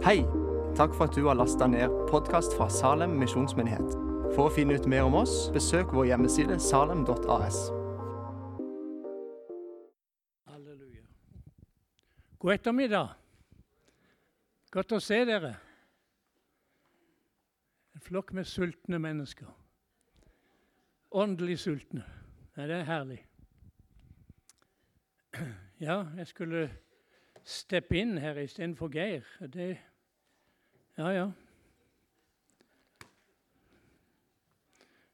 Hei! Takk for at du har lasta ned podkast fra Salem misjonsmyndighet. For å finne ut mer om oss, besøk vår hjemmeside salem.as. Halleluja. God ettermiddag. Godt å se dere. En flokk med sultne mennesker. Åndelig sultne. Ja, det er herlig. Ja, jeg skulle steppe inn her istedenfor Geir. Det Ja, ja.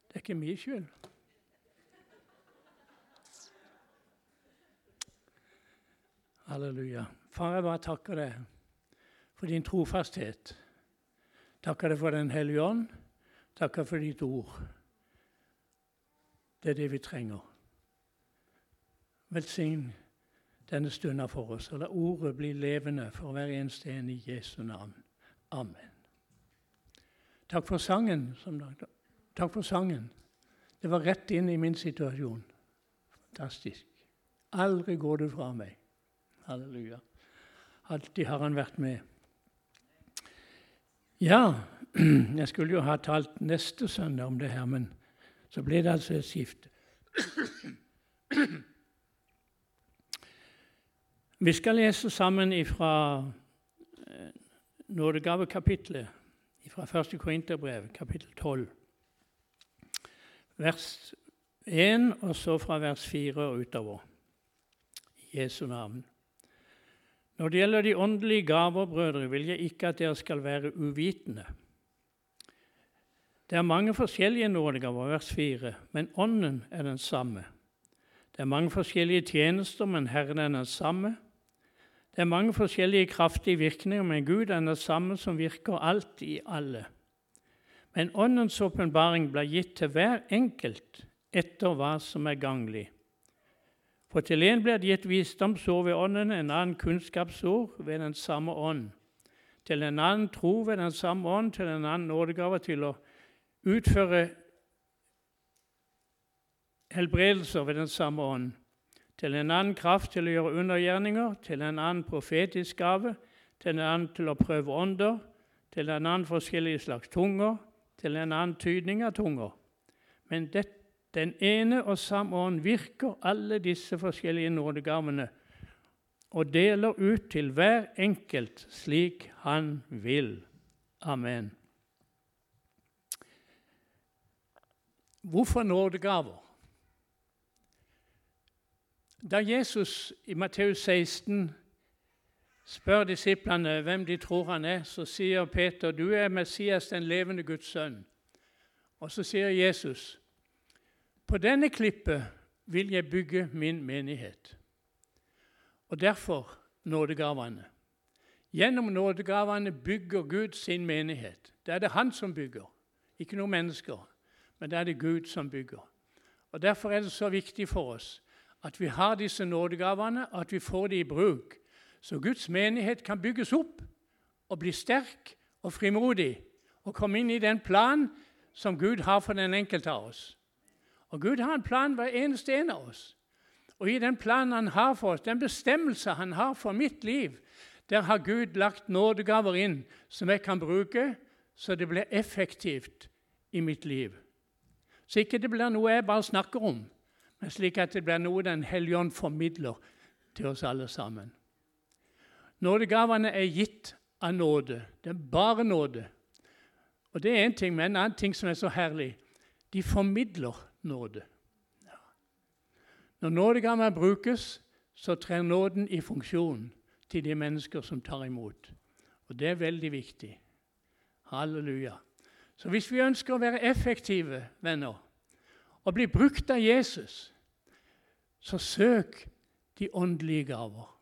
Det er ikke min skyld. Halleluja. Far, jeg bare takker deg for din trofasthet. Takker deg for Den hellige ånd. Takker for ditt ord. Det er det vi trenger. Velsign denne stunden for oss, og la ordet bli levende for hver eneste en i Jesu navn. Amen. Takk for sangen. Takk for sangen. Det var rett inn i min situasjon. Fantastisk. Aldri går du fra meg. Halleluja. Alltid har han vært med. Ja, jeg skulle jo ha talt neste søndag om det her, men så ble det altså et skifte. Vi skal lese sammen fra nådegavekapitlet fra 1. Korinterbrev, kapittel 12, vers 1, og så fra vers 4 og utover. I Jesu navn. Når det gjelder de åndelige gaver, brødre, vil jeg ikke at dere skal være uvitende. Det er mange forskjellige nådegaver, vers 4, men Ånden er den samme. Det er mange forskjellige tjenester, men Herren er den samme. Det er mange forskjellige kraftige virkninger, men Gud er den samme som virker alt i alle. Men Åndens åpenbaring blir gitt til hver enkelt etter hva som er ganglig. For til en blir det gitt visdomsord ved Ånden, en annen kunnskapsord ved den samme ånd. Til en annen tro ved den samme ånd, til en annen nådegave til å utføre helbredelser ved den samme ånd til en annen kraft til å gjøre undergjerninger, til en annen profetisk gave, til en annen til å prøve ånder, til en annen forskjellige slags tunger, til en annen tydning av tunger. Men det, den ene og samme ånd virker alle disse forskjellige nådegavene og deler ut til hver enkelt slik han vil. Amen. Hvorfor nådegaver? Da Jesus i Matteus 16 spør disiplene hvem de tror han er, så sier Peter, 'Du er Messias, den levende Guds sønn'. Og så sier Jesus, 'På denne klippet vil jeg bygge min menighet'. Og derfor nådegavene. Gjennom nådegavene bygger Gud sin menighet. Det er det Han som bygger, ikke noen mennesker. Men det er det Gud som bygger. Og Derfor er det så viktig for oss at vi har disse nådegavene, at vi får dem i bruk. Så Guds menighet kan bygges opp og bli sterk og frimodig og komme inn i den plan som Gud har for den enkelte av oss. Og Gud har en plan hver eneste en av oss. Og i den planen han har for oss, den bestemmelse han har for mitt liv, der har Gud lagt nådegaver inn som jeg kan bruke, så det blir effektivt i mitt liv. Så ikke det blir noe jeg bare snakker om, men slik at det blir noe Den hellige ånd formidler til oss alle sammen. Nådegavene er gitt av nåde. Det er bare nåde. Og det er én ting, men en annen ting som er så herlig de formidler nåde. Ja. Når nådegavene brukes, så trer nåden i funksjon til de mennesker som tar imot. Og det er veldig viktig. Halleluja. Så hvis vi ønsker å være effektive venner, og bli brukt av Jesus, så søk de åndelige gaver.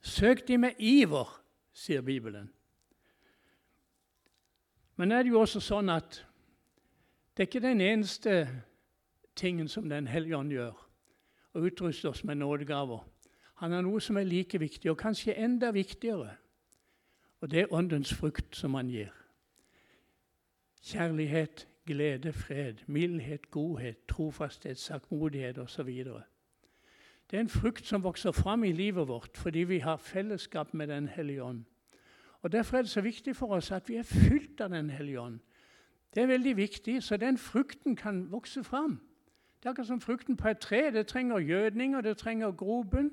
Søk de med iver, sier Bibelen. Men er det jo også sånn at det er ikke den eneste tingen som Den hellige ånd gjør, å utruste oss med nådegaver. Han har noe som er like viktig, og kanskje enda viktigere. Og det er åndens frukt som han gir. Kjærlighet, glede, fred, mildhet, godhet, trofasthet, saktmodighet osv. Det er en frukt som vokser fram i livet vårt fordi vi har fellesskap med Den hellige ånd. Og Derfor er det så viktig for oss at vi er fylt av Den hellige ånd. Det er veldig viktig, så den frukten kan vokse fram. Det er akkurat som frukten på et tre. Det trenger gjødning, og det trenger grobunn.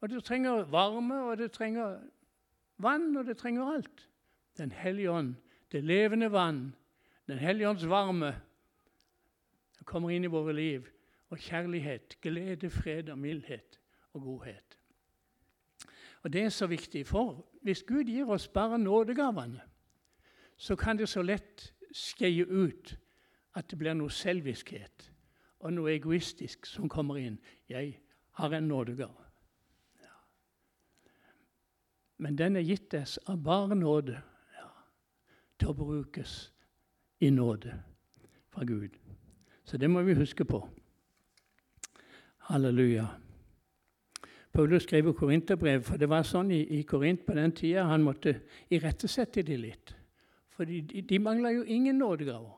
Og det trenger varme, og det trenger vann, og det trenger alt. Den hellige ånd, det levende vann, Den hellige ånds varme, kommer inn i våre liv. Og kjærlighet, glede, fred og mildhet og godhet. Og Det er så viktig, for hvis Gud gir oss bare nådegavene, så kan det så lett skeie ut at det blir noe selviskhet og noe egoistisk som kommer inn. 'Jeg har en nådegave.' Ja. Men den er gitt oss av bare nåde ja, til å brukes i nåde fra Gud. Så det må vi huske på. Halleluja. Paulus skriver korinterbrev, for det var sånn i, i Korint på den tida han måtte irettesette de litt. For de, de mangla jo ingen nådegaver.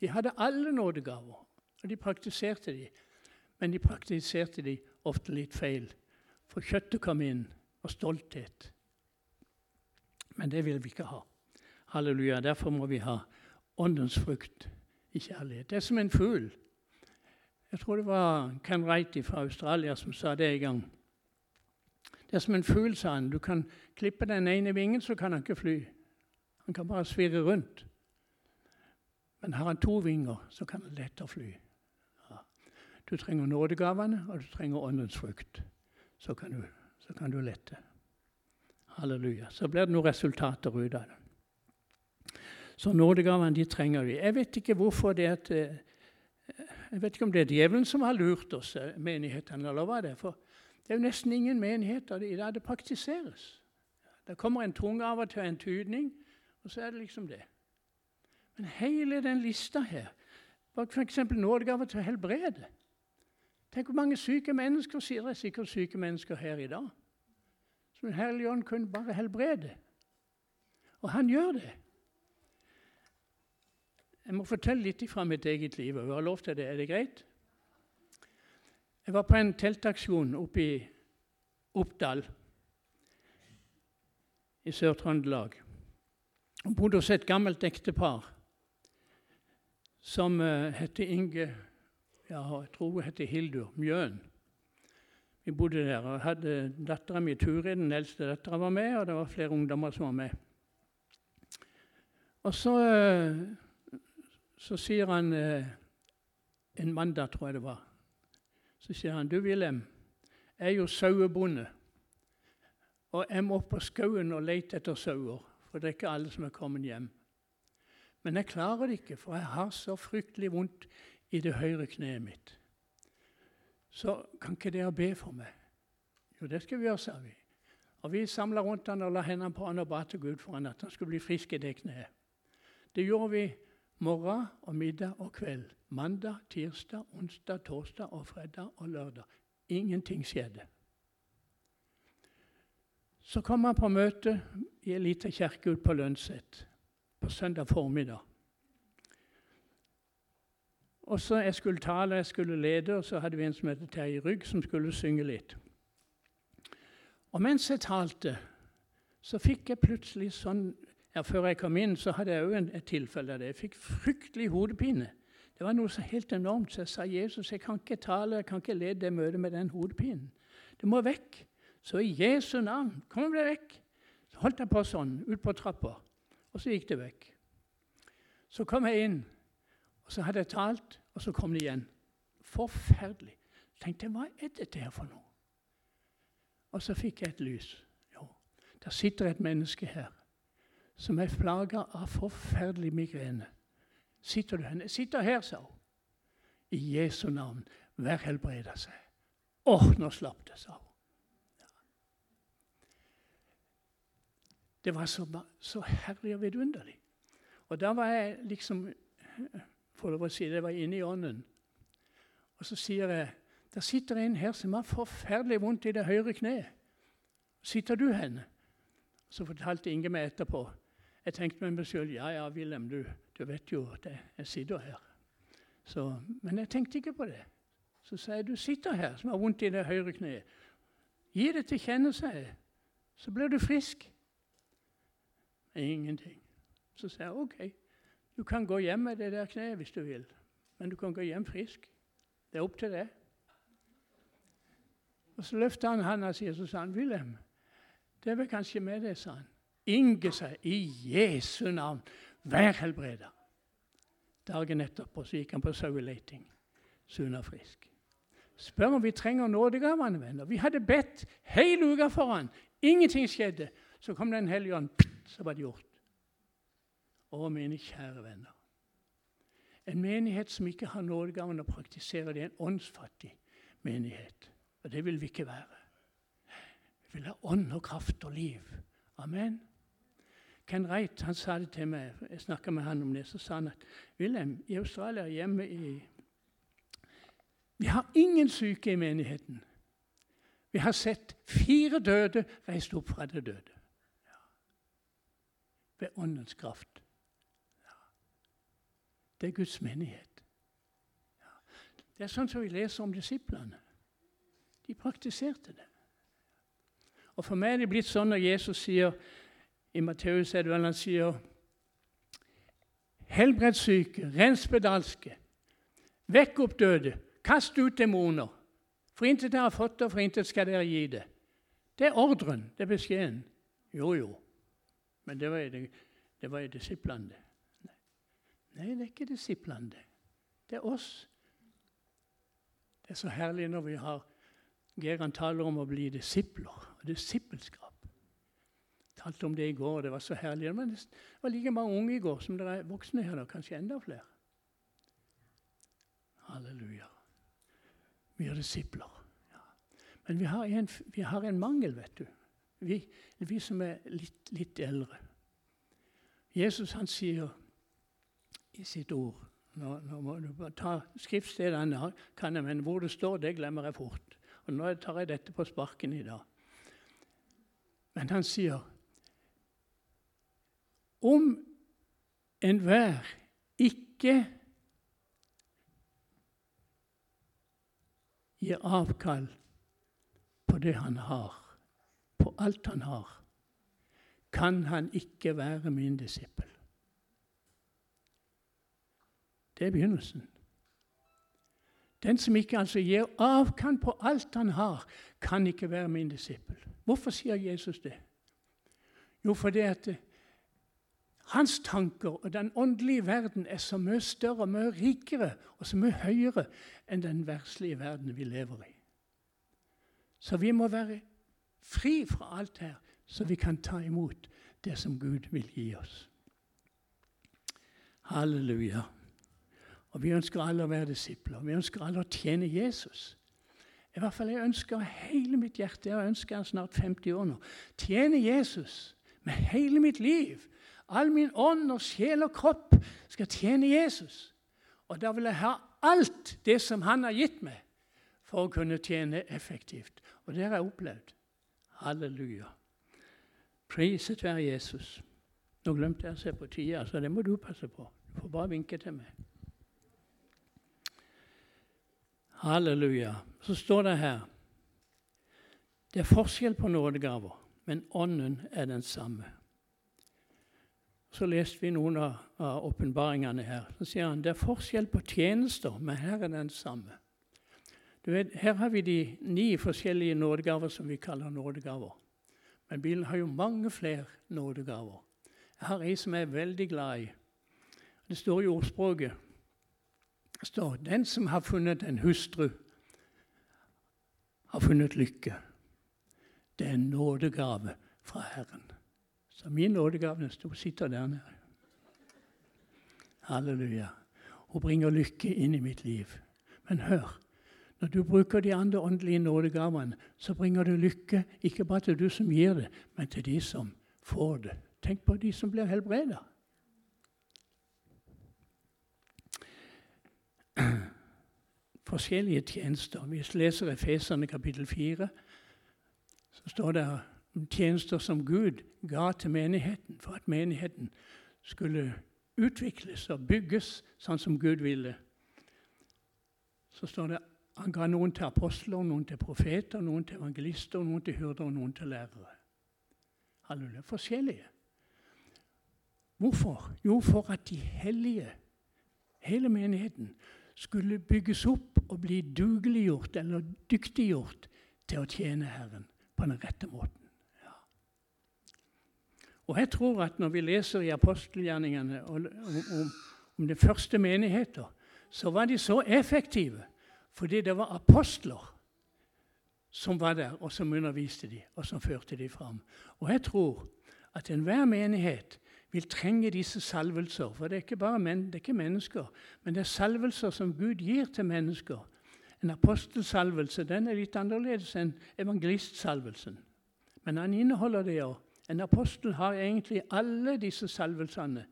De hadde alle nådegaver, og de praktiserte de. Men de praktiserte de ofte litt feil, for kjøttet kom inn, og stolthet. Men det vil vi ikke ha. Halleluja. Derfor må vi ha åndens frukt i kjærlighet. Det er som en fugl. Jeg tror det var Ken Reiti fra Australia som sa det en gang. Det er som en fugl, sa han. Du kan klippe den ene vingen, så kan han ikke fly. Han kan bare svirre rundt. Men har han to vinger, så kan han lettere fly. Ja. Du trenger nådegavene, og du trenger åndens frukt. Så kan, du, så kan du lette. Halleluja. Så blir det noen resultater ut av det. Så nådegavene de trenger vi. Jeg vet ikke hvorfor det at eh, Jeg vet ikke om det er djevelen som har lurt oss, eh, menighetene, eller hva det er. For det er jo nesten ingen menigheter i dag det praktiseres. Det kommer en tung av og til en tydning, og så er det liksom det. Men hele den lista her f.eks. nådegave til å helbrede. Tenk hvor mange syke mennesker sier det er sikkert syke mennesker her i dag. Som Den hellige ånd kunne bare helbrede. Og han gjør det. Jeg må fortelle litt fra mitt eget liv. og jeg har lov til det. Er det greit? Jeg var på en teltaksjon oppe i Oppdal i Sør-Trøndelag. Jeg bodde hos et gammelt ektepar som uh, Inge ja, jeg tror hun het Hildur Mjøen. Vi bodde der. og hadde Dattera mi Turid, den eldste dattera, var med, og det var flere ungdommer som var med. Og så, uh, så sier han uh, en mandag, tror jeg det var Så sier han du Wilhelm, jeg er jo sauebonde. Og jeg må opp på skauen og lete etter sauer for det er ikke alle som er kommet hjem. Men jeg klarer det ikke, for jeg har så fryktelig vondt i det høyre kneet mitt. Så kan ikke dere be for meg? Jo, det skal vi gjøre, sa vi. Og Vi samla rundt han og la hendene på han og ba til Gud for han at han skulle bli frisk i det kneet. Det gjorde vi morgen og middag og kveld. Mandag, tirsdag, onsdag, torsdag og fredag og lørdag. Ingenting skjedde. Så kom han på møte i ei lita kirke ute på Lønset på søndag formiddag. Og så Jeg skulle tale, jeg skulle lede, og så hadde vi en som het Terje Rygg, som skulle synge litt. Og mens jeg talte, så fikk jeg plutselig sånn ja, Før jeg kom inn, så hadde jeg òg et tilfelle det. Jeg fikk fryktelig hodepine. Det var noe så helt enormt. Så jeg sa Jesus, jeg kan ikke tale, jeg kan ikke lede det møtet med den hodepinen. Det må vekk. Så i Jesu navn, kom deg vekk. Så holdt jeg på sånn, ut på trappa, og så gikk det vekk. Så kom jeg inn, og så hadde jeg talt, og så kom det igjen. Forferdelig. Så tenkte jeg, hva er dette her for noe? Og så fikk jeg et lys. Jo, der sitter et menneske her som er plaga av forferdelig migrene. Sitter du henne? Sitter her, sa hun. I Jesu navn, vær helbreda seg. Åh, nå slapp det, sa hun. Det var så, så herlig og vidunderlig. Og da var jeg liksom for lov å si det, var inne i ånden. Og så sier jeg der sitter en her som har forferdelig vondt i det høyre kneet. Sitter du henne? Så fortalte Inge meg etterpå. Jeg tenkte med meg sjøl ja, ja, Wilhelm, du, du, vet jo at jeg, jeg sitter her. Så, men jeg tenkte ikke på det. Så sa jeg du sitter her som har vondt i det høyre kneet. Gi det til kjenne, sa jeg. Så blir du frisk. Ingenting. Så sa jeg OK, du kan gå hjem med det der kneet hvis du vil, men du kan gå hjem frisk. Det er opp til deg. Og Så løfta han handa si og så sa han, 'Wilhelm, det er vel kanskje med det', sa han. Inge seg i Jesu navn, vær helbreda. Dagen etterpå så gikk han på saueleiting, sunn og frisk. Spør om vi trenger nådegavene, venner. Vi hadde bedt hele uka for han. Ingenting skjedde. Så kom Den hellige ånd, så var det gjort. Å, mine kjære venner. En menighet som ikke har nådegaven å praktisere, det, er en åndsfattig menighet. Og det vil vi ikke være. Vi vil ha ånd og kraft og liv. Amen. Ken Reit han sa det til meg, jeg snakka med han om det, så sa han at Wilhelm, i Australia hjemme i Vi har ingen syke i menigheten. Vi har sett fire døde reist opp fra det døde. Ja. Ved åndens kraft. Ja. Det er Guds menighet. Ja. Det er sånn som vi leser om disiplene. De praktiserte det. Og For meg er det blitt sånn når Jesus sier i Matteus er det vel han sier Helbred syke, rens spedalske, vekk opp døde, kast ut demoner. For intet dere har fått, og for intet skal dere gi det. Det er ordren, det er beskjeden. Jo, jo. Men det var, jo, det var disiplene. Nei, det er ikke disiplene. Det er oss. Det er så herlig når vi har Geran taler om å bli disipler og disippelskap. Jeg talte om det i går, det var så herlig. Men det var like mange unge i går som det er voksne her, da, kanskje enda flere. Halleluja. Vi er disipler. Ja. Men vi har, en, vi har, en, mangel, vet du. Vi, vi som er litt, litt eldre. Jesus han sier i sitt ord nå, nå må du ta Skriftstedene kan jeg, men hvor det står, det glemmer jeg fort. Og Nå tar jeg dette på sparken i dag. Men han sier om enhver ikke gir avkall på det han har, på alt han har, kan han ikke være min disippel. Det er begynnelsen. Den som ikke altså gir avkall på alt han har, kan ikke være min disippel. Hvorfor sier Jesus det? Jo, fordi at hans tanker og den åndelige verden er så mye større og mye rikere og så mye høyere enn den verslige verden vi lever i. Så vi må være fri fra alt her, så vi kan ta imot det som Gud vil gi oss. Halleluja. Og Vi ønsker alle å være disipler. Vi ønsker alle å tjene Jesus. I hvert fall Jeg ønsker hele mitt hjerte, jeg ønsker snart 50 år nå, tjene Jesus med hele mitt liv. All min ånd og sjel og kropp skal tjene Jesus. Og da vil jeg ha alt det som han har gitt meg, for å kunne tjene effektivt. Og det har jeg opplevd. Halleluja. Priset være Jesus. Nå glemte jeg å se på tida, så det må du passe på. Du får bare vinke til meg. Halleluja. Så står det her Det er forskjell på nådegaver, men ånden er den samme. Så leste vi noen av åpenbaringene her. Så sier han det er forskjell på tjenester, men her er den samme. Vet, her har vi de ni forskjellige nådegaver som vi kaller nådegaver. Men Bibelen har jo mange flere nådegaver. Jeg har ei som jeg er veldig glad i. Det står i ordspråket det står den som har funnet en hustru, har funnet lykke. Det er en nådegave fra Herren. Så min nådegave sitter der nede. Halleluja. Hun bringer lykke inn i mitt liv. Men hør, når du bruker de andre åndelige nådegavene, så bringer du lykke ikke bare til du som gir det, men til de som får det. Tenk på de som blir helbreda. forskjellige tjenester. Hvis vi leser Efeserne kapittel 4, så står det tjenester som Gud ga til menigheten for at menigheten skulle utvikles og bygges sånn som Gud ville. Så står det han ga noen til apostler, noen til profeter, noen til evangelister, noen til hyrder og noen til lærere. Halleluja. Forskjellige. Hvorfor? Jo, for at de hellige, hele menigheten, skulle bygges opp og bli dugeliggjort eller dyktiggjort til å tjene Herren på den rette måten. Og jeg tror at når vi leser i apostelgjerningene om, om, om de første menigheter, så var de så effektive fordi det var apostler som var der, og som underviste dem, og som førte dem fram. Og jeg tror at enhver menighet vil trenge disse salvelser. For det er ikke bare men, det er ikke mennesker, men det er salvelser som Gud gir til mennesker. En apostelsalvelse den er litt annerledes enn evangelistsalvelsen. Men han inneholder det òg. En apostel har egentlig alle disse salvelsene.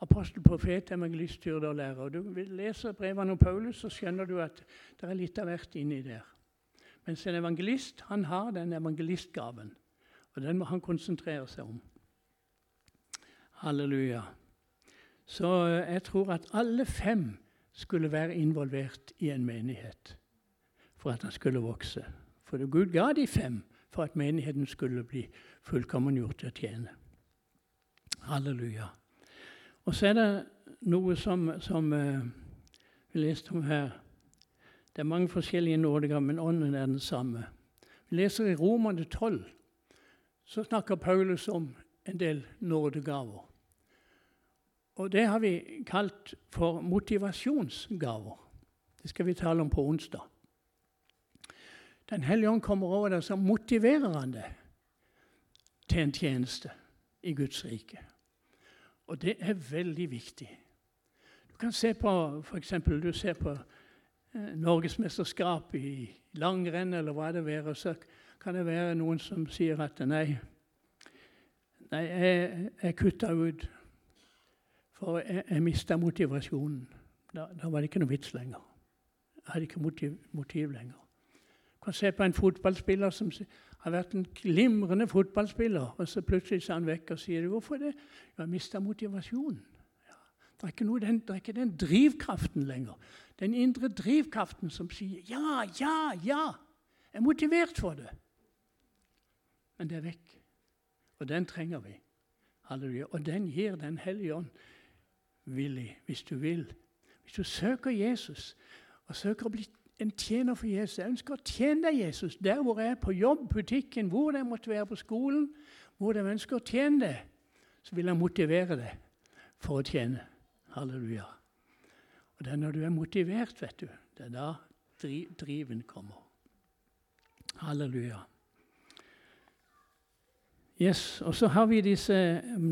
Apostel, profet, evangelist, hyrde og lærer. Du leser brevene om Paulus, så skjønner du at det er litt av hvert inni der. Mens en evangelist han har den evangelistgaven, og den må han konsentrere seg om. Halleluja. Så eh, jeg tror at alle fem skulle være involvert i en menighet for at den skulle vokse. For Gud ga de fem for at menigheten skulle bli fullkommengjort til å tjene. Halleluja. Og så er det noe som, som uh, vi leste om her. Det er mange forskjellige nådegaver, men ånden er den samme. Vi leser i Romerne 12, så snakker Paulus om en del nådegaver. Og det har vi kalt for motivasjonsgaver. Det skal vi tale om på onsdag. Den hellige ånd kommer over deg, så motiverer han deg til en tjeneste i Guds rike. Og det er veldig viktig. Du kan se på f.eks. du ser på eh, norgesmesterskap i langrenn eller hva det være, så kan det være noen som sier at nei, nei jeg, jeg kutta ut for jeg, jeg mista motivasjonen. Da, da, var det ikke noe vits lenger. Jeg hadde ikke motiv, motiv lenger. Du kan se på en fotballspiller som har vært en glimrende fotballspiller, og så plutselig er han vekk og sier 'Hvorfor det?' 'Jeg har mista motivasjonen'. Ja. Det, er noe, den, det er ikke den drivkraften lenger. Den indre drivkraften som sier 'ja, ja, ja'. Jeg er motivert for det. Men det er vekk. Og den trenger vi. Halleluja. Og den gir Den hellige ånd villig, hvis du vil. Hvis du søker Jesus og søker å bli en tjener for Jesus Jeg ønsker å tjene deg, Jesus, der hvor jeg er, på jobb, butikken, hvor jeg måtte være på skolen. Hvor jeg ønsker å tjene deg, så vil jeg motivere deg for å tjene. Halleluja. Og det er når du er motivert, vet du, det er da driven kommer. Halleluja. Yes, Og så har vi disse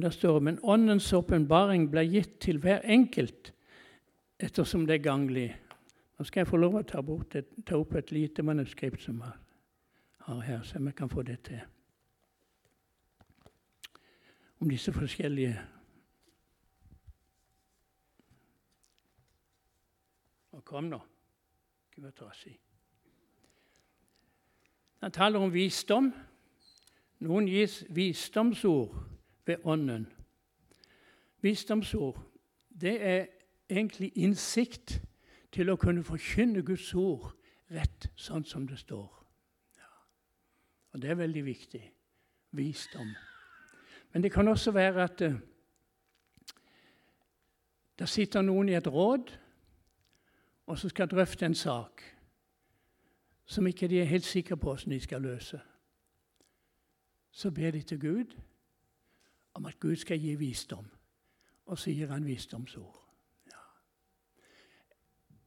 der står, Men Åndens åpenbaring ble gitt til hver enkelt ettersom det er ganglig. Nå skal jeg få lov å ta, et, ta opp et lite manuskript som jeg har her, så vi kan få det til. Om disse forskjellige Og kom nå. Gud var trassig. Han taler om visdom. Noen gis visdomsord ved Ånden. Visdomsord det er egentlig innsikt til å kunne forkynne Guds ord rett sånn som det står. Ja. Og Det er veldig viktig. Visdom. Men det kan også være at uh, der sitter noen i et råd og så skal drøfte en sak som ikke de er helt sikre på hvordan de skal løse så ber de til Gud om at Gud skal gi visdom. Og så gir han visdomsord.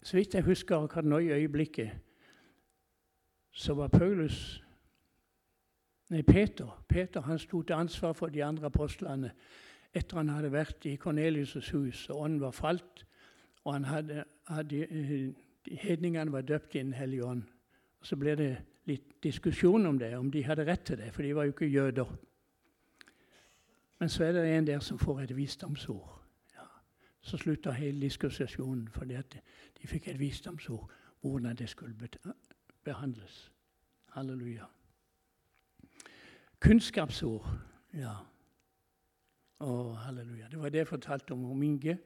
Så vidt jeg husker akkurat nå i øyeblikket, så var Paulus Nei, Peter Peter han sto til ansvar for de andre apostlene etter han hadde vært i Kornelius' hus, og ånden var falt. Og han hadde, hadde, eh, hedningene var døpt i Den hellige ånd. Så ble det litt diskusjon om det, om de hadde rett til det, for de var jo ikke jøder. Men så er det en der som får et visdomsord. Så slutta hele diskusjonen fordi at de fikk et visdomsord hvordan det skulle behandles. Halleluja. Kunnskapsord. Ja. Å, halleluja. Det var det jeg fortalte om om Inge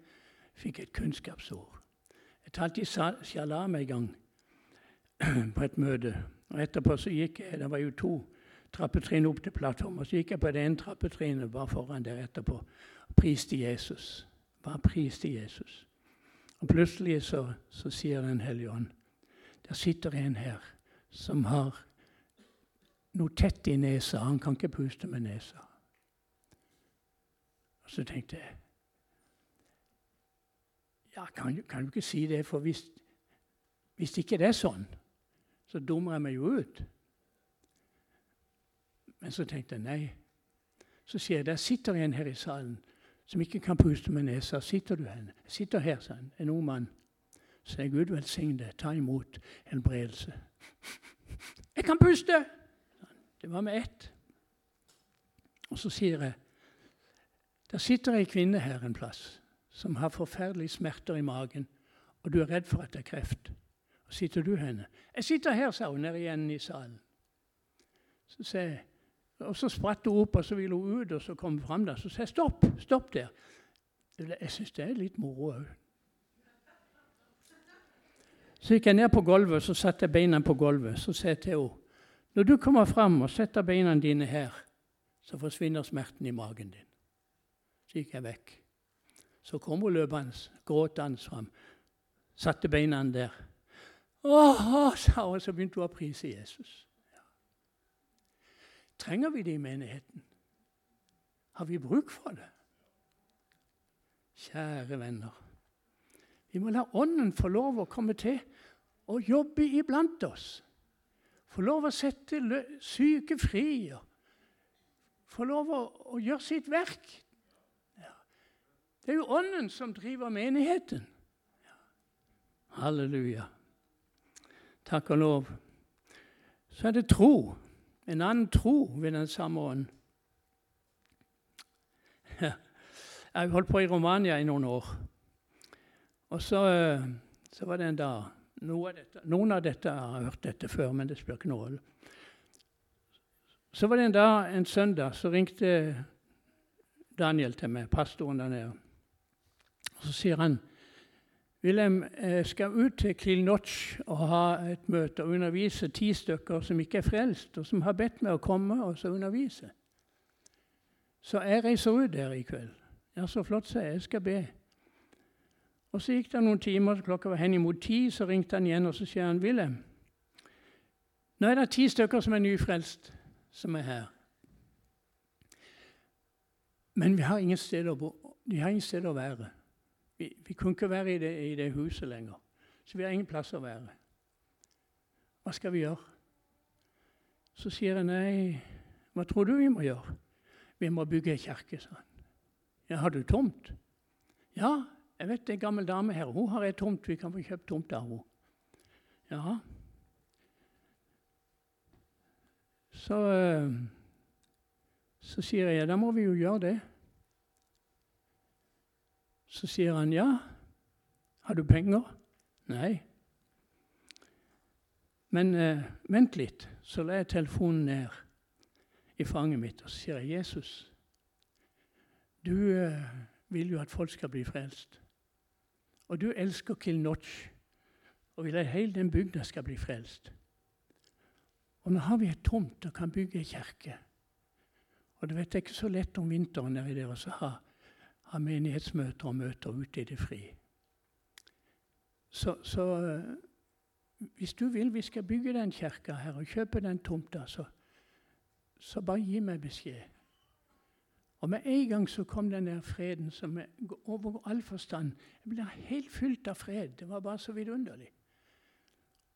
fikk et kunnskapsord. Jeg talte i Shalom en gang på et møte. Og Etterpå så gikk jeg Det var jo to trappetrinn opp til plattformen. Så gikk jeg på det ene trappetrinnet bare foran der etterpå og priste Jesus. Bare til Jesus. Og plutselig så, så sier Den hellige ånd Der sitter en her som har noe tett i nesa. Han kan ikke puste med nesa. Og så tenkte jeg ja, kan, kan du ikke si det, for hvis, hvis ikke det er sånn, så dummer jeg meg jo ut. Men så tenkte jeg nei. Så sier jeg der sitter en her i salen som ikke kan puste med nesa. Sitter du hen? Sitter her, sa han. En ung mann. Så jeg Gud velsigne deg. Ta imot helbredelse. Jeg kan puste! Det var med ett. Og så sier jeg Der sitter ei kvinne her en plass som har forferdelige smerter i magen, og du er redd for at det er kreft. Og sitter du henne? Jeg sitter her, sa hun, nede igjen i salen. Så sier jeg og Så spratt hun opp, og så ville hun ut, og så kom hun fram der. Så sa jeg stopp, stopp der. Jeg syns det er litt moro òg. Så gikk jeg ned på gulvet, så satte jeg beina på gulvet. Så sa jeg til henne når du kommer fram og setter beina dine her, så forsvinner smerten i magen din. Så gikk jeg vekk. Så kom hun løpende, gråtende fram, satte beina der. Åh, sa hun, så begynte hun å prise Jesus. Trenger vi det i menigheten? Har vi bruk for det? Kjære venner. Vi må la Ånden få lov å komme til og jobbe iblant oss. Få lov å sette syke fri. Få lov å, å gjøre sitt verk. Ja. Det er jo Ånden som driver menigheten. Ja. Halleluja. Takk og lov. Så er det tro en annen tro ved den samme ånd. Jeg holdt på i Romania i noen år. Og så, eh, så var det en dag Noe av dette, Noen av dette har hørt dette før, men det spiller ikke noen rolle. Så var det en dag, en søndag, så ringte Daniel til meg, pastoren der nede. Og så sier han Wilhelm eh, skal ut til Kilnotch og ha et møte og undervise ti stykker som ikke er frelst, og som har bedt meg å komme og så undervise. Så jeg reiser ut der i kveld. Ja, så flott, sa jeg. Jeg skal be. Og Så gikk det noen timer, klokka var henimot ti, så ringte han igjen og så sier han, Wilhelm, nå er det ti stykker som er nyfrelst, som er her. Men vi har ingen sted å, bo. de har ingen sted å være. Vi, vi kunne ikke være i det, i det, huset lenger. Så vi har ingen plass å være. Hva skal vi gjøre? Så sier jeg nei, hva tror du vi må gjøre? Vi må bygge ei kirke, sa han. Ja, har du tomt? Ja, jeg vet en gammel dame her. Hun har ei tomt. Vi kan få kjøpt tomt av henne. Ja. Så, eh, så sier jeg da må vi jo gjøre det. Så sier han, 'Ja, har du penger?' Nei. Men eh, vent litt. Så la jeg telefonen ned i fanget mitt og så sier jeg, 'Jesus, du eh, vil jo at folk skal bli frelst.' Og du elsker Kilnotch og vil at hele den bygda skal bli frelst. Og nå har vi et tomt og kan bygge ei kirke. Og det vet jeg ikke så lett om vinteren nedi der å ha ha menighetsmøter og møter ute i det fri. Så, så, eh, hvis du vil vi skal bygge den kirka her og kjøpe den tomta, så, så bare gi meg beskjed. Og med en gang så kom den der freden som er over all forstand. Jeg ble helt fylt av fred. Det var bare så vidunderlig.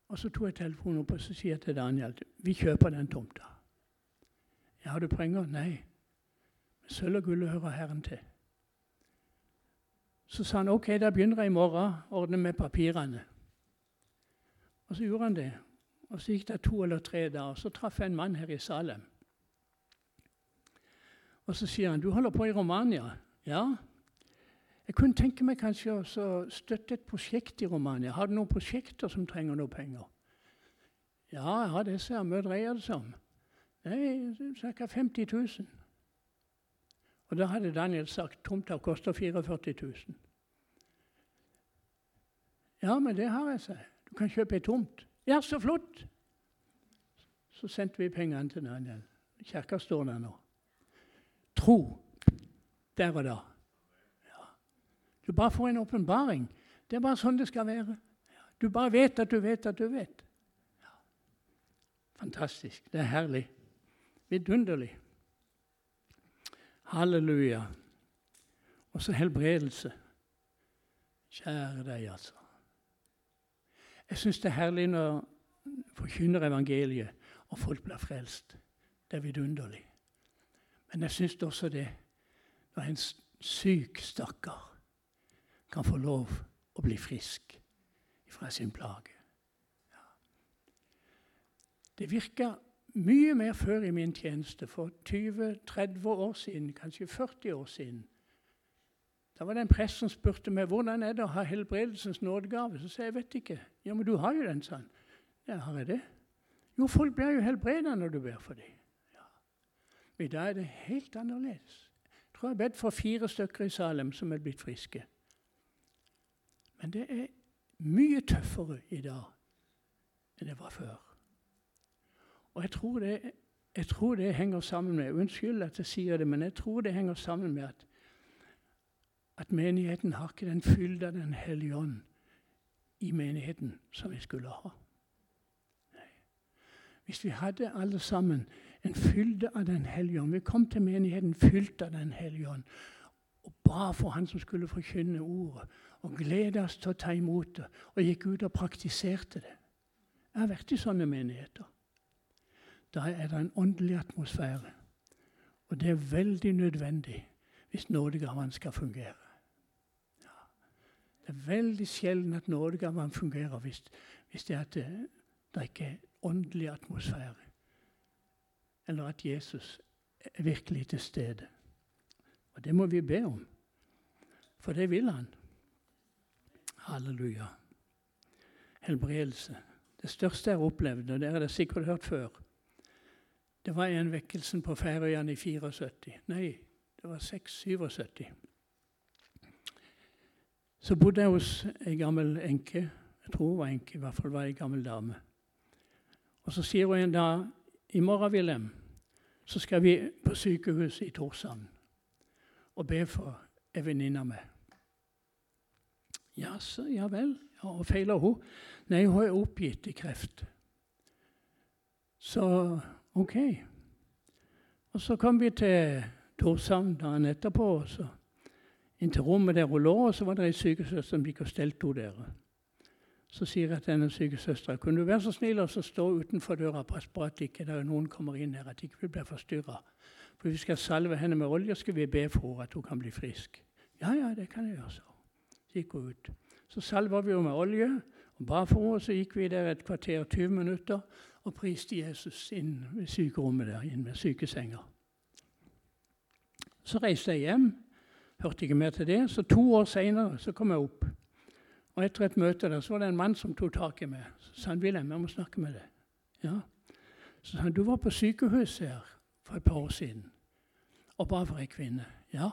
Og så tok jeg telefonen opp og så sier jeg til Daniel vi kjøper den tomta. Ja, har du penger? Nei. Sølv og gull hører Herren til. Så sa han ok, da begynner jeg i morgen å ordne med papirene. Og så gjorde han det. Og så gikk det to eller tre dager. Så traff jeg en mann her i Salem. Og så sier han du holder på i Romania. Ja. Jeg kunne tenke meg kanskje å støtte et prosjekt i Romania. Har du noen prosjekter som trenger noe penger? Ja, jeg har det, sier jeg. Hva dreier det seg om? Nei, ca. 50 000. Og da hadde Daniel sagt tomta koster 44 000. Ja, men det har jeg, sa Du kan kjøpe ei tomt. Ja, så flott! Så sendte vi pengene til Daniel. kirka står der nå. Tro der og da. Ja. Du bare får en åpenbaring. Det er bare sånn det skal være. Du bare vet at du vet at du vet. Ja. Fantastisk. Det er herlig. Vidunderlig. Halleluja. Og så helbredelse. Kjære deg, altså. Jeg syns det er herlig når forkynner evangeliet, og folk blir frelst. Det er vidunderlig. Men jeg syns også det når en syk stakkar kan få lov å bli frisk fra sin plage. Ja. Det virka mye mer før i min tjeneste, for 20-30 år siden, kanskje 40 år siden. Da var det en prest som spurte meg hvordan er det å ha helbredelsens nådegave. Så sa jeg vet ikke. Ja, men du har jo den, sa han. Ja, har jeg det? Jo, folk blir jo helbreda når du ber for dem. Ja. Men i dag er det helt annerledes. Jeg tror jeg har bedt for fire stykker i Salem som er blitt friske. Men det er mye tøffere i dag enn det var før. Og jeg tror det, jeg tror det henger sammen med Unnskyld at jeg sier det, men jeg tror det henger sammen med at, at menigheten har ikke den fylde av Den hellige ånd i menigheten som vi skulle ha. Hvis vi hadde alle sammen en fylde av Den hellige ånd Vi kom til menigheten fylt av Den hellige ånd og ba for han som skulle forkynne ordet, og gleda oss til å ta imot det, og gikk ut og praktiserte det. Jeg har vært i sånne menigheter. Da er det en åndelig atmosfære. Og det er veldig nødvendig hvis nådegaven skal fungere. Ja. Det er veldig sjelden at nådegaven fungerer hvis, hvis det, det, det ikke er åndelig atmosfære. Eller at Jesus er virkelig til stede. Og det må vi be om, for det vil han. Halleluja. Helbredelse. Det største jeg har opplevd, og det har dere sikkert hørt før, det var en vekkelsen på Færøyene i 74. Nei, det var 6-77. Så bodde jeg hos ei gammel enke. Jeg tror hun var enke, i hvert fall var ei gammel dame. Og så sier hun en dag i morgen, Wilhelm, så skal vi på sykehuset i Torsand og be for ei venninne meg. Ja, så, ja vel. Ja, og feiler hun? Nei, hun er oppgitt i kreft. Så OK. Og så kom vi til Torshavn dagen etterpå. og så inn til rommet der hun lå, og så var det ei sykesøster som gikk og stelte henne der. Så sier jeg til denne sykesøstera kunne du være så snill å stå utenfor døra pass på at ikke der noen kommer inn her, at ikke vi blir forstyrra. For vi skal salve henne med olje, skal vi be for henne at hun kan bli frisk. Ja, ja, det kan jeg gjøre, så. Så gikk hun ut. Så salva vi henne med olje og ba for henne. Så gikk vi der et kvarter 20 minutter og priste Jesus inn ved sykerommet der, inn med sykesenger. Så reiste jeg hjem. Hørte ikke mer til det. Så to år seinere kom jeg opp. Og Etter et møte der, så var det en mann som tok tak i meg. Så sa han, 'Wilhelm, jeg må snakke med deg.' Ja. Så sa han, 'Du var på sykehuset her for et par år siden og ba for ei kvinne.' Ja,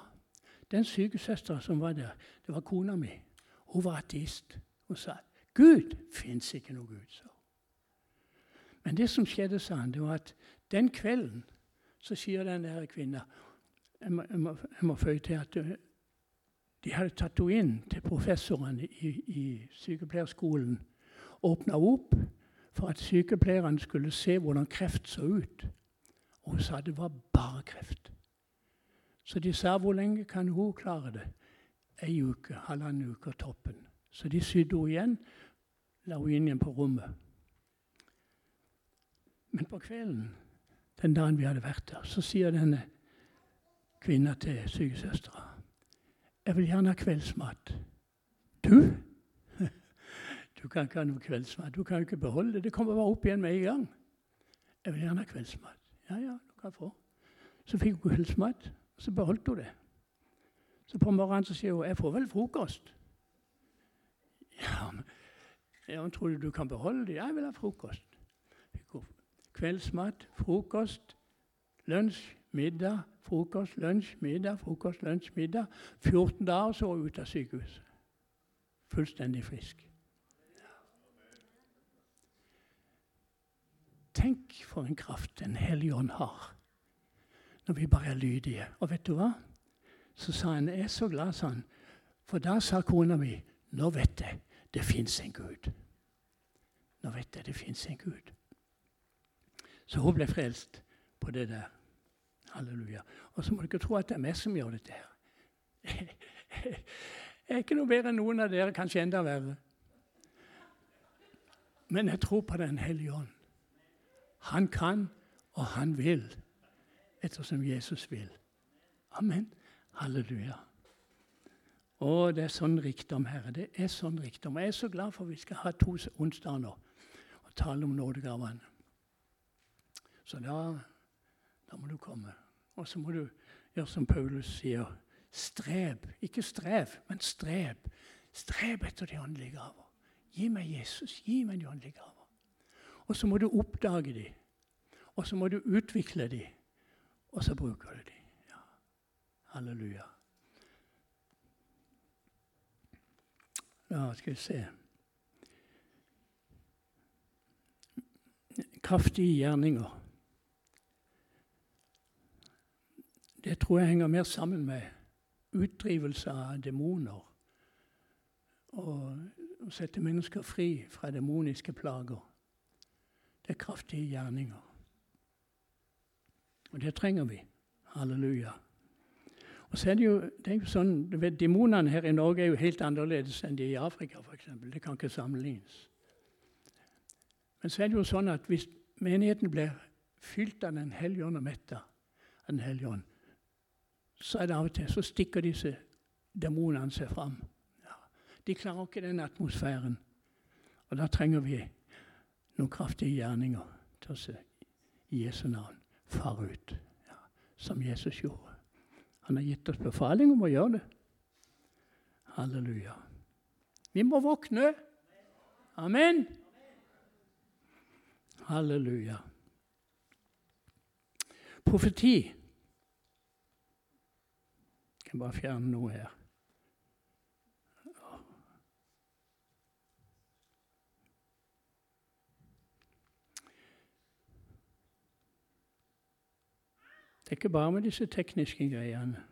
den sykesøstera som var der, det var kona mi. Hun var ateist. Hun sa, 'Gud fins ikke noe Gud', sa Men det som skjedde, sa han, det var at den kvelden så sier den der kvinna jeg må, jeg, må, jeg må føye til at de hadde tatt henne inn til professorene i, i sykepleierskolen. Åpna opp for at sykepleierne skulle se hvordan kreft så ut. Og hun sa det var bare kreft. Så de sa hvor lenge kan hun klare det? Ei uke, halvannen uke toppen. Så de sydde henne igjen, la henne inn igjen på rommet. Men på kvelden, den dagen vi hadde vært der, så sier denne kvinna til sykesøstera 'Jeg vil gjerne ha kveldsmat.' Du? Du kan ikke ha noe kveldsmat. Du kan jo ikke beholde det. Det kommer bare opp igjen med en gang. Jeg vil gjerne ha kveldsmat. Ja, ja, du kan få. Så fikk hun kveldsmat, og så beholdt hun det. Så på morgenen så sier hun 'Jeg får vel frokost'. Ja, men ja, tror du du kan beholde det? Jeg vil ha frokost. Kveldsmat, frokost, lunsj, middag, frokost, lunsj, middag, frokost, lunsj, middag. 14 dager så ut av sykehuset. Fullstendig frisk. Tenk for en kraft Den hellige ånd har når vi bare er lydige. Og vet du hva? Så sa han jeg er så glad, sa han. For da sa kona mi nå vet jeg det fins en Gud. Nå vet jeg det fins en Gud. Så hun ble frelst på det der. Halleluja. Og så må ikke tro at det er meg som gjør dette her. Jeg er ikke noe bedre enn noen av dere, kanskje enda verre. Men jeg tror på Den hellige ånd. Han kan, og han vil, ettersom Jesus vil. Amen. Halleluja. Å, det er sånn rikdom, Herre. Det er sånn rikdom. Jeg er så glad for at vi skal ha to onsdager nå og tale om nådegavene. Så da, da må du komme. Og så må du gjøre som Paulus sier. Streb. Ikke strev, men streb. Streb etter de åndelige gaver. Gi meg Jesus. Gi meg de åndelige gaver. Og så må du oppdage dem. Og så må du utvikle dem. Og så bruker du dem. Ja. Halleluja. Ja, skal vi se Kraftige gjerninger. Det tror jeg henger mer sammen med utdrivelse av demoner. Og å sette mennesker fri fra demoniske plager. Det er kraftige gjerninger. Og det trenger vi. Halleluja. Og så er det jo, det er jo sånn, vet, Demonene her i Norge er jo helt annerledes enn de i Afrika, f.eks. Det kan ikke sammenlignes. Men så er det jo sånn at hvis menigheten blir fylt av Den hellige ånd og metta av Den hellige ånd, så er det av og til så stikker disse demonene seg fram. Ja. De klarer ikke den atmosfæren. Og da trenger vi noen kraftige gjerninger til å se Jesu navn fare ut, ja, som Jesus gjorde. Han har gitt oss befaling om å gjøre det. Halleluja. Vi må våkne. Amen. Halleluja. Profeti. Jeg kan bare fjerne noe her. Det er ikke bare med disse tekniske greiene.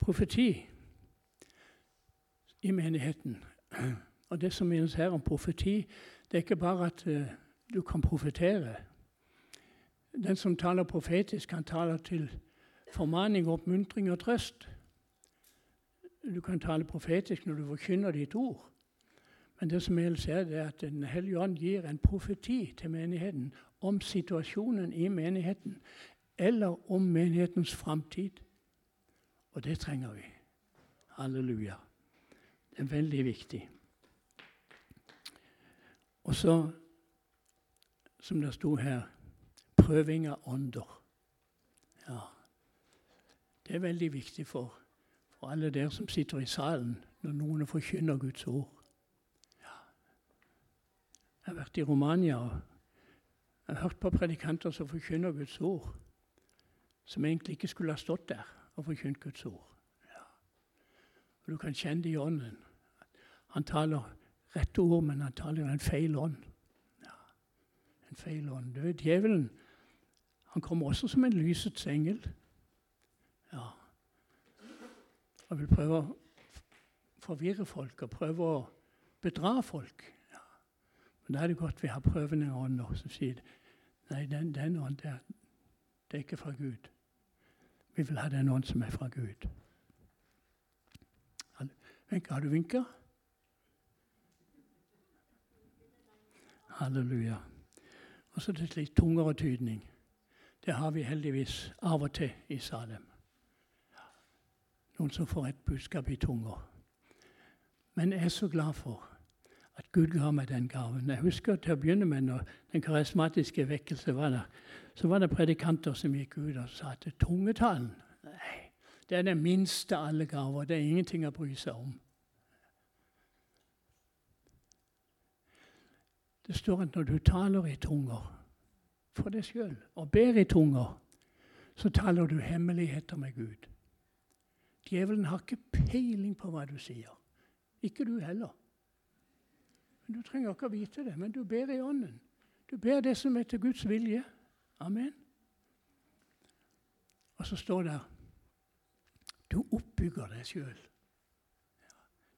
Profeti i menigheten. Og Det som menes her om profeti, det er ikke bare at uh, du kan profetere. Den som taler profetisk, kan tale til formaning, oppmuntring og trøst. Du kan tale profetisk når du forkynner ditt ord. Men det som helst er, det er at Den hellige ånd gir en profeti til menigheten om situasjonen i menigheten eller om menighetens framtid. Og det trenger vi. Halleluja. Det er veldig viktig. Og så, som det sto her, prøving av ånder. Ja. Det er veldig viktig for, for alle dere som sitter i salen når noen forkynner Guds ord. Ja. Jeg har vært i Romania og jeg har hørt på predikanter som forkynner Guds ord som egentlig ikke skulle ha stått der og forkynt Guds ord. Ja. Og Du kan kjenne det i ånden. Han taler rette ord, men han taler en feil ånd. Ja. En feil ånd. Du vet, Djevelen han kommer også som en lysets engel. Ja. Og vil prøve å forvirre folk og prøve å bedra folk. Ja. Men da er det godt vi har prøvende ånder som sier nei, den, den ånd der, det er ikke fra Gud. Vi vil ha den ånd som er fra Gud. Wenche, har du vinka? Halleluja. Og så til litt tungere tydning. Det har vi heldigvis av og til i Salem. Noen som får et budskap i tunger. Men jeg er så glad for at Gud ga meg den gaven. Jeg husker til å begynne med når den karismatiske vekkelse var der, så var det predikanter som gikk ut og sa at tungetalen nei, det er det minste av alle gaver. Det er ingenting å bry seg om. Det står at når du taler i tunger for deg sjøl og ber i tunger, så taler du hemmeligheter med Gud. Djevelen har ikke peiling på hva du sier. Ikke du heller. Men Du trenger ikke å vite det, men du ber i ånden. Du ber det som er til Guds vilje. Amen. Og så står det Du oppbygger deg sjøl.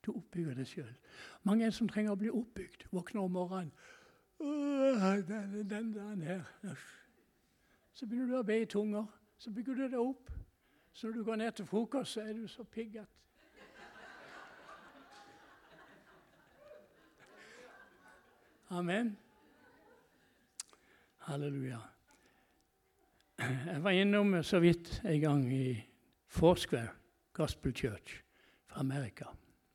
Du oppbygger deg sjøl. Mange som trenger å bli oppbygd. Våkner om morgenen den, den, den her. Så begynner du å be i tunger. Så bygger du deg opp. Så når du går ned til frokost, så er du så pigget. Amen. Halleluja. Jeg var innom så vidt en gang i Foursquare Gospel Church fra Amerika.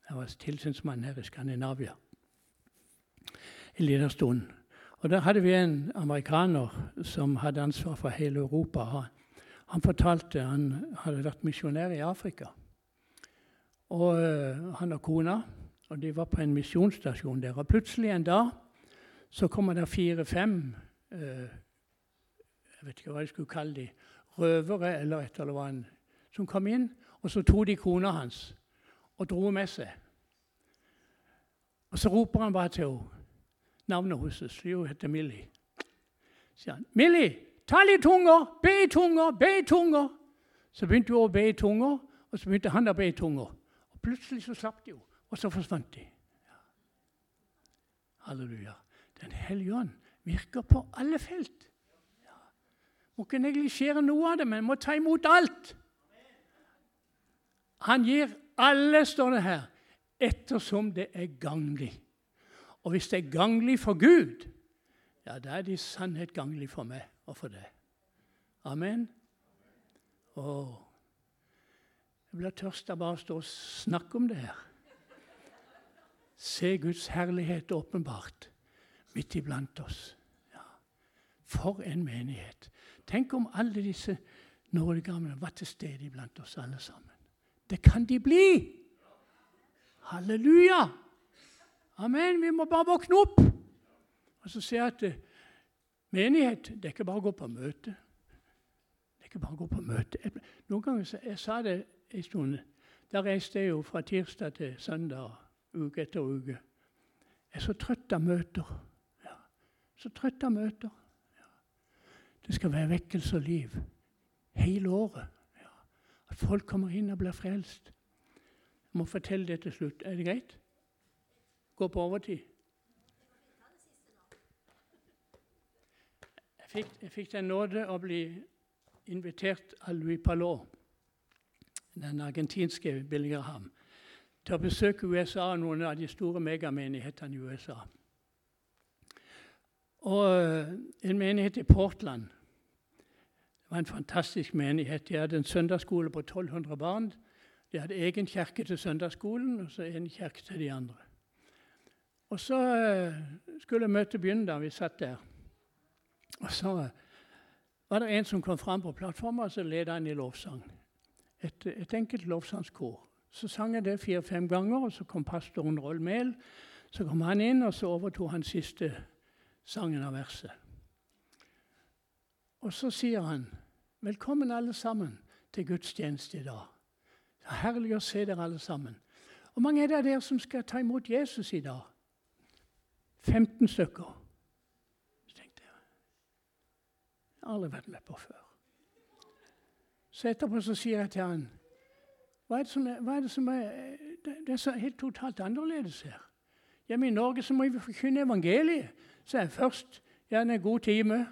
Jeg var tilsynsmann her i Skandinavia en liten stund. Og Der hadde vi en amerikaner som hadde ansvar for hele Europa. Han fortalte han hadde vært misjonær i Afrika. Og uh, Han og kona og de var på en misjonsstasjon der. Og Plutselig en dag så kommer det fire-fem uh, jeg vet ikke hva jeg skulle kalle de, røvere eller et eller annet, som kom inn. Og så tok de kona hans og dro med seg. Og så roper han bare til henne. Navnet hennes hun heter Millie. sier han, 'Millie, ta litt tunger! Be i tunger! Be i tunger!' Så begynte hun å be i tunger, og så begynte han å be i tunger. Og Plutselig så slapp de henne, og så forsvant de. Ja. Halleluja. Den hellige ånd virker på alle felt. Ja. Må ikke neglisjere noe av det, men må ta imot alt. Han gir alle, står det her, ettersom det er ganglig. Og hvis det er ganglig for Gud, ja, da er det i sannhet ganglig for meg og for deg. Amen. Åh, jeg blir tørst av bare å stå og snakke om det her. Se Guds herlighet åpenbart midt iblant oss. Ja. For en menighet. Tenk om alle disse nådegamene var til stede iblant oss alle sammen. Det kan de bli! Halleluja! Amen. Vi må bare våkne opp. Og så ser jeg at eh, menighet det er ikke bare å gå på møte. Det er ikke bare å gå på møte. Noen ganger jeg, jeg sa det en stund. Da reiste jeg jo fra tirsdag til søndag, uke etter uke. Jeg er så trøtt av møter. Ja. Så trøtt av møter. Ja. Det skal være vekkelse og liv hele året. Ja. At folk kommer inn og blir frelst. Jeg må fortelle det til slutt. Er det greit? Gå på overtid. Fikk, jeg fikk den nåde å bli invitert av Louis Palot, den argentinske Billy til å besøke USA og noen av de store megamenighetene i USA. Og eh, en menighet i Portland. Det var en fantastisk menighet. De hadde en søndagsskole på 1200 barn. De hadde egen kirke til søndagsskolen og så en kirke til de andre. Og så eh, skulle møtet begynne da vi satt der. Og så eh, var det en som kom fram på plattformen og så ledet han i lovsang. Et, et enkelt lovsangskor. Så sang jeg det fire-fem ganger, og så kom pastoren Roll Mehl. Så kom han inn, og så overtok han siste sangen av verset. Og så sier han, 'Velkommen alle sammen til gudstjeneste i dag.' Det er herlig å se dere alle sammen. Hvor mange er det dere som skal ta imot Jesus i dag? 15 stykker. Så tenkte jeg Jeg har aldri vært med på før. Så etterpå så sier jeg til han hva er det som er, er, det som er det er så helt totalt annerledes her. Hjemme i Norge så må vi forkynne evangeliet. Så er først gjerne en god time.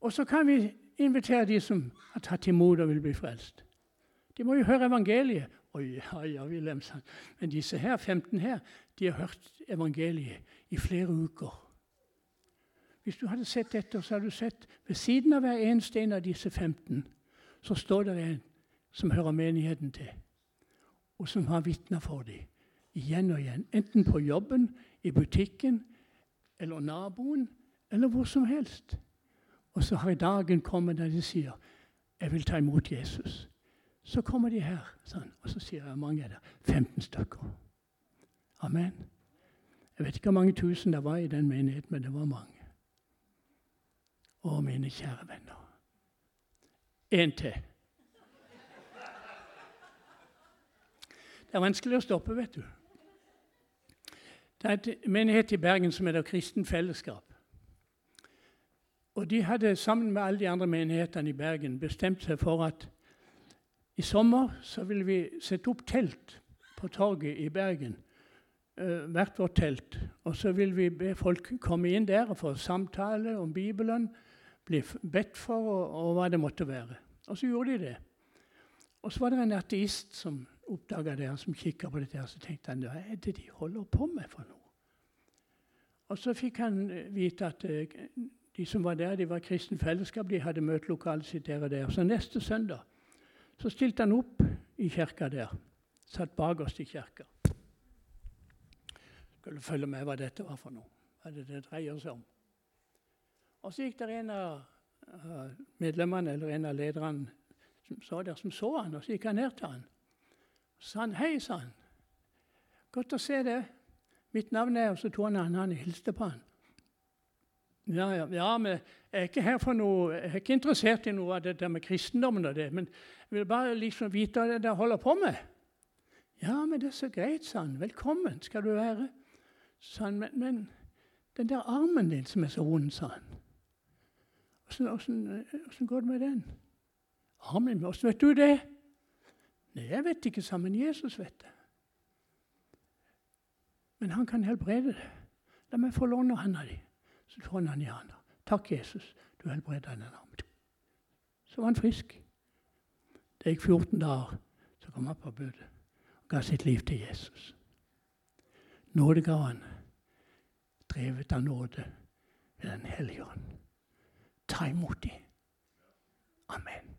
Og så kan vi invitere de som har tatt imot og vil bli frelst. De må jo høre evangeliet. Oi, ja, ja, Wilhelmsen. Men disse her, 15 her, de har hørt evangeliet i flere uker. Hvis du hadde sett dette, så hadde du sett ved siden av hver eneste en av disse 15 så står det en som hører menigheten til, og som har vitna for dem igjen og igjen. Enten på jobben, i butikken, eller naboen, eller hvor som helst. Og så har dagen kommet der de sier 'Jeg vil ta imot Jesus'. Så kommer de her, sånn, og så sier jeg mange er det. 15 stykker. Amen. Jeg vet ikke hvor mange tusen det var i den menigheten, men det var mange. Å, mine kjære venner. En til. Det er vanskelig å stoppe, vet du. Det er et menighet i Bergen som heter Kristen Fellesskap. Og de hadde sammen med alle de andre menighetene i Bergen bestemt seg for at i sommer så ville vi sette opp telt på torget i Bergen. Uh, hvert vårt telt. Og så vil vi be folk komme inn der og få samtale om Bibelen, bli bedt for og, og hva det måtte være. Og så gjorde de det. Og så var det en ateist som oppdaga det, som kikka på dette, og så tenkte han hva er det de holder på med for noe? Og så fikk han eh, vite at uh, de som var der, de var kristen fellesskap, de hadde møtelokalet sitt der og der. Så neste søndag så stilte han opp i kirka der. Satt bakerst i kirka. Skulle følge med hva dette var for noe. Hva det, det dreier seg om. Og så gikk det en av medlemmene eller en av lederne som så der, som så han, og så gikk han ned til han. Så han, 'Hei', sa han. 'Godt å se det. Mitt navn er Og så tok han han og hilste på han. Ja, ja, ja, men jeg er ikke her for noe, jeg er ikke interessert i noe av det der med kristendommen. og det, Men jeg vil bare liksom vite hva dere holder på med. Ja, men det er så greit, sa han. Velkommen skal du være. Sa han, men, men den der armen din som er så vond, sa han. Åssen går det med den? Armen min, åssen vet du det? Nei, jeg vet ikke, sa men Jesus vet det. Men han kan helbrede det. La meg få låne hånda di. Så tok han i hånda. Takk, Jesus, du helbreda den armen. Så var han frisk. Det gikk 14 dager, så kom han på budet og ga sitt liv til Jesus. Nåde ga han, drevet av nåde ved Den hellige ånd. Ta imot dem. Amen.